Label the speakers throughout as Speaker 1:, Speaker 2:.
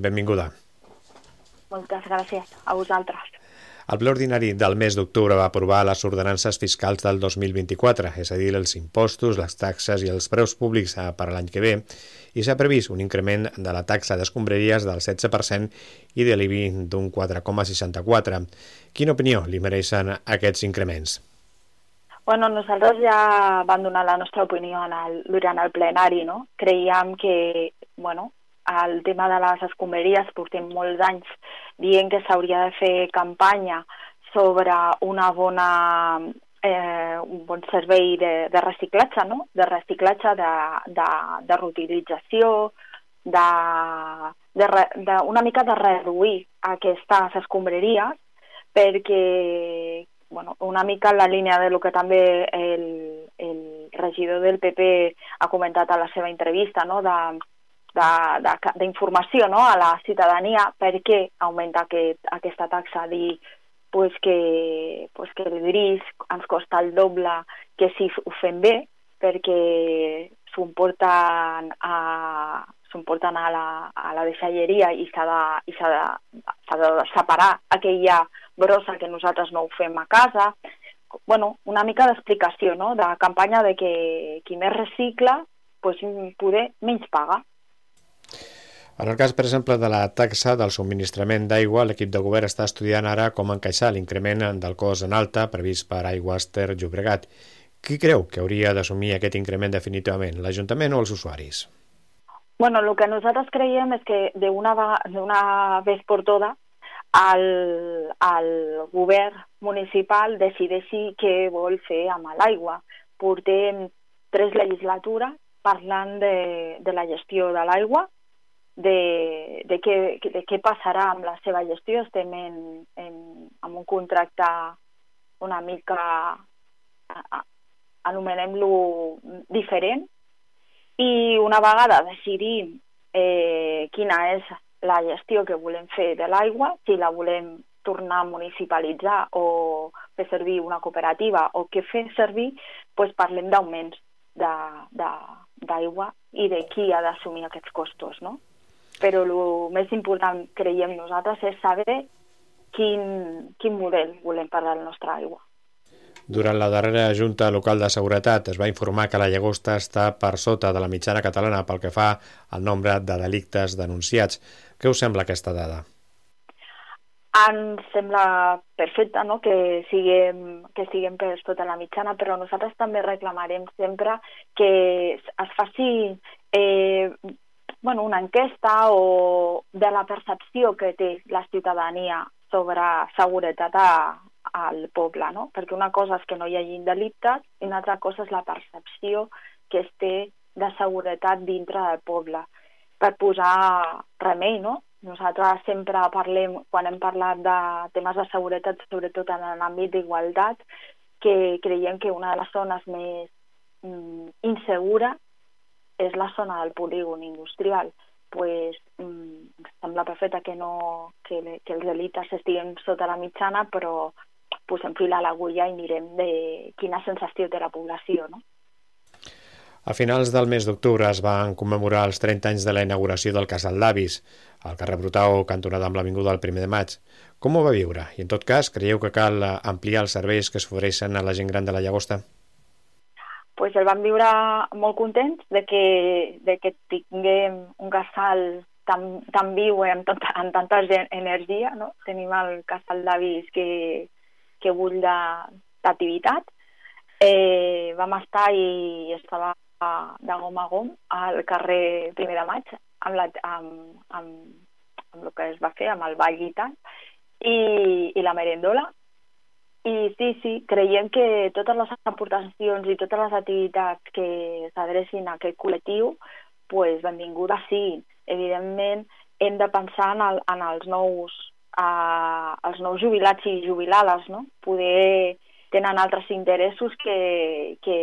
Speaker 1: Benvinguda.
Speaker 2: Moltes gràcies a vosaltres.
Speaker 1: El ple ordinari del mes d'octubre va aprovar les ordenances fiscals del 2024, és a dir, els impostos, les taxes i els preus públics eh, per a l'any que ve, i s'ha previst un increment de la taxa d'escombraries del 16% i de l'IBI d'un 4,64. Quina opinió li mereixen aquests increments?
Speaker 2: Bueno, nosaltres ja vam donar la nostra opinió en el, durant el plenari, no? Creiem que, bueno, el tema de les escombraries portem molts anys dient que s'hauria de fer campanya sobre una bona eh, un bon servei de, de reciclatge, no? de reciclatge, de, de, de reutilització, de, de, de, una mica de reduir aquestes escombraries perquè bueno, una mica en la línia de lo que també el, el regidor del PP ha comentat a la seva entrevista, no? de d'informació no? a la ciutadania per què augmenta aquest, aquesta taxa, dir pues que, pues que el gris ens costa el doble que si ho fem bé, perquè s'ho a, porten a la, a la deixalleria i s'ha de, i de, de separar aquella brossa que nosaltres no ho fem a casa. bueno, una mica d'explicació, no?, de campanya de que qui més recicla, pues, poder menys paga.
Speaker 1: En el cas, per exemple, de la taxa del subministrament d'aigua, l'equip de govern està estudiant ara com encaixar l'increment del cost en alta previst per Aigües Ter Llobregat. Qui creu que hauria d'assumir aquest increment definitivament, l'Ajuntament o els usuaris?
Speaker 2: Bueno, el que nosaltres creiem és que d'una vegada per tota el, el govern municipal decideixi què vol fer amb l'aigua. Portem tres legislatures parlant de, de la gestió de l'aigua, de, de, què, de què passarà amb la seva gestió. Estem en, en, en un contracte una mica, anomenem-lo diferent, i una vegada decidim eh, quina és la gestió que volem fer de l'aigua, si la volem tornar a municipalitzar o fer servir una cooperativa o què fer servir, doncs parlem d'augments d'aigua i de qui ha d'assumir aquests costos, no? Però el més important, creiem nosaltres, és saber quin, quin model volem per a la nostra aigua.
Speaker 1: Durant la darrera Junta Local de Seguretat es va informar que la llagosta està per sota de la mitjana catalana pel que fa al nombre de delictes denunciats. Què us sembla aquesta dada?
Speaker 2: Ens sembla perfecte no? que, siguem, que siguem per sota la mitjana, però nosaltres també reclamarem sempre que es faci eh, bueno, una enquesta o de la percepció que té la ciutadania sobre seguretat a, al poble, no? Perquè una cosa és que no hi hagi delictes i una altra cosa és la percepció que es té de seguretat dintre del poble. Per posar remei, no? Nosaltres sempre parlem, quan hem parlat de temes de seguretat, sobretot en l'àmbit d'igualtat, que creiem que una de les zones més mm, insegura és la zona del polígon industrial pues, mm, sembla perfecte que, no, que, que els elites estiguin sota la mitjana, però posem fil a l'agulla i mirem de quina sensació té la població. No?
Speaker 1: A finals del mes d'octubre es van commemorar els 30 anys de la inauguració del Casal d'Avis, al carrer Brutau, cantonada amb l'Avinguda del primer de maig. Com ho va viure? I en tot cas, creieu que cal ampliar els serveis que s'ofereixen a la gent gran de la Llagosta?
Speaker 2: Pues el vam viure molt contents de que, de que tinguem un casal tan, tan viu i amb, tanta, amb tanta energia. No? Tenim el casal d'avis que, que bull d'activitat. Eh, vam estar i estava de gom a gom al carrer Primer de Maig amb, la, amb, amb, amb el que es va fer, amb el ball i tal, i, i la merendola, i sí, sí, creiem que totes les aportacions i totes les activitats que s'adrecin a aquest col·lectiu, pues, benvingudes siguin. Evidentment, hem de pensar en, el, en els nous uh, els nous jubilats i jubilades, no? Poder tenen altres interessos que, que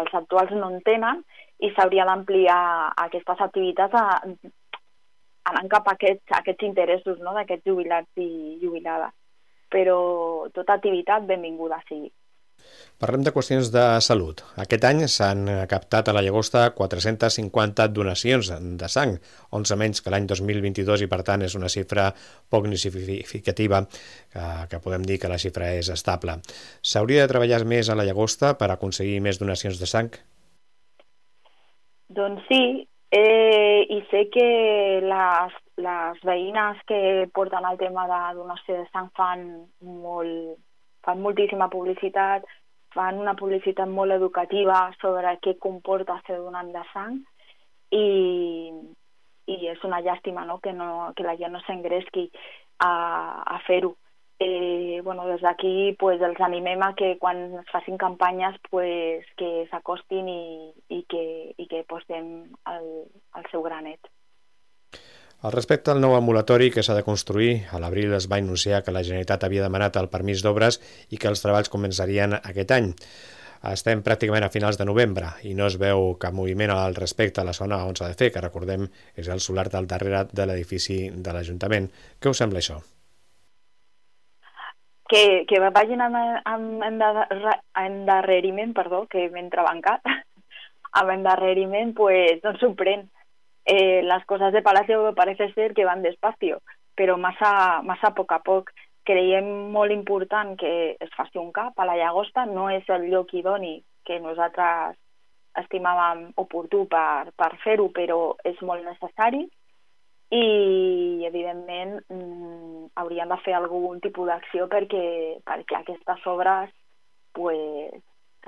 Speaker 2: els actuals no en tenen i s'hauria d'ampliar aquestes activitats a, anant cap a aquests, a aquests interessos no? d'aquests jubilats i jubilades però tota activitat benvinguda sigui.
Speaker 1: Parlem de qüestions de salut. Aquest any s'han captat a la Llagosta 450 donacions de sang, 11 menys que l'any 2022 i per tant és una xifra poc significativa, que, que podem dir que la xifra és estable. S'hauria de treballar més a la Llagosta per aconseguir més donacions de sang?
Speaker 2: Doncs sí, eh, i sé que les, les veïnes que porten el tema de donació de sang fan, molt, fan moltíssima publicitat, fan una publicitat molt educativa sobre què comporta ser donant de sang i, i és una llàstima no? Que, no, que la gent no s'engresqui a, a fer-ho eh, bueno, des d'aquí pues, els animem a que quan es facin campanyes pues, que s'acostin i, i, que, i que postem el, el seu granet.
Speaker 1: Al respecte al nou ambulatori que s'ha de construir, a l'abril es va anunciar que la Generalitat havia demanat el permís d'obres i que els treballs començarien aquest any. Estem pràcticament a finals de novembre i no es veu cap moviment al respecte a la zona on s'ha de fer, que recordem és el solar del darrere de l'edifici de l'Ajuntament. Què us sembla això?
Speaker 2: que, que vagin amb, amb endarreriment, perdó, que m'he entrebancat, amb endarreriment, pues no sorprèn. Eh, les coses de Palacio parece ser que van despacio, però massa, massa a poc a poc. Creiem molt important que es faci un cap a la Llagosta, no és el lloc idoni que nosaltres estimàvem oportú per, per fer-ho, però és molt necessari i evidentment mm, haurien de fer algun tipus d'acció perquè, perquè aquestes obres pues,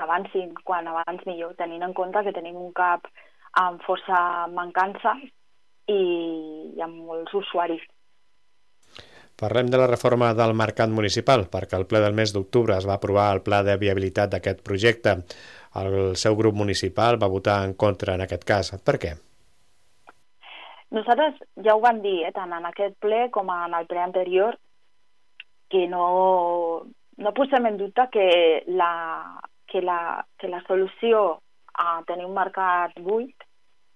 Speaker 2: avancin quan abans millor, tenint en compte que tenim un cap amb força mancança i, i amb molts usuaris.
Speaker 1: Parlem de la reforma del mercat municipal, perquè el ple del mes d'octubre es va aprovar el pla de viabilitat d'aquest projecte. El seu grup municipal va votar en contra en aquest cas. Per què?
Speaker 2: Nosaltres ja ho vam dir, eh, tant en aquest ple com en el ple anterior, que no, no posem en dubte que la, que la, que la solució a tenir un mercat buit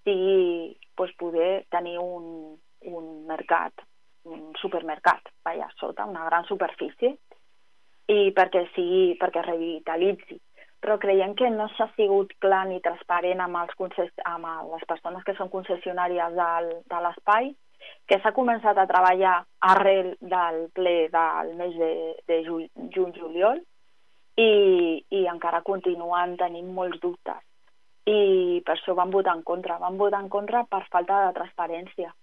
Speaker 2: sigui pues, poder tenir un, un mercat, un supermercat, vaja, sota una gran superfície, i perquè sigui, perquè revitalitzi però creiem que no s'ha sigut clar ni transparent amb, els amb les persones que són concessionàries del, de l'espai, que s'ha començat a treballar arrel del ple del mes de, de juny-juliol i, i encara continuen tenint molts dubtes. I per això van votar en contra. Van votar en contra per falta de transparència.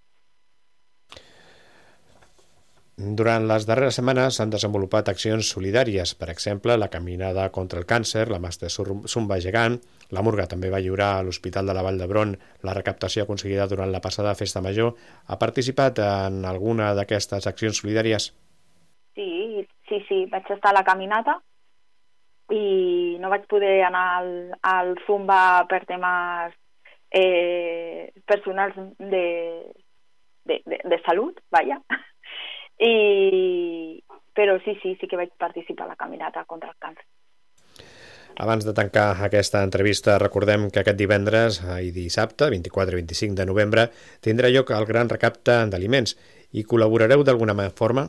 Speaker 1: Durant les darreres setmanes s'han desenvolupat accions solidàries, per exemple, la caminada contra el càncer, la Master Zumba gegant, la Murga també va lliurar a l'Hospital de la Vall d'Hebron la recaptació aconseguida durant la passada festa major. Ha participat en alguna d'aquestes accions solidàries?
Speaker 2: Sí, sí, sí, vaig estar a la caminata i no vaig poder anar al, al Zumba per temes eh, personals de, de, de, de salut, vaja i... però sí, sí, sí que vaig participar a la caminata contra el càncer.
Speaker 1: Abans de tancar aquesta entrevista, recordem que aquest divendres i dissabte, 24 i 25 de novembre, tindrà lloc el gran recapte d'aliments. I col·laborareu d'alguna forma?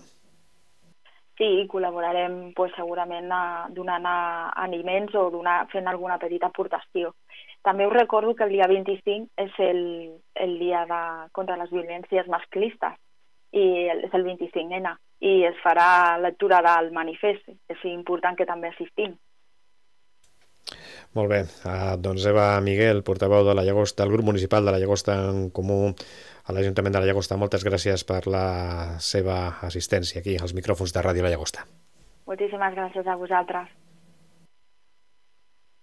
Speaker 2: Sí, col·laborarem pues, segurament a, donant a, aliments o donar, fent alguna petita aportació. També us recordo que el dia 25 és el, el dia de, contra les violències masclistes i és el 25N i es farà lectura del manifest. És important que també assistim.
Speaker 1: Molt bé, uh, doncs Eva Miguel, portaveu de la Llagosta, del grup municipal de la Llagosta en Comú a l'Ajuntament de la Llagosta, moltes gràcies per la seva assistència aquí als micròfons de Ràdio La Llagosta.
Speaker 2: Moltíssimes gràcies a vosaltres.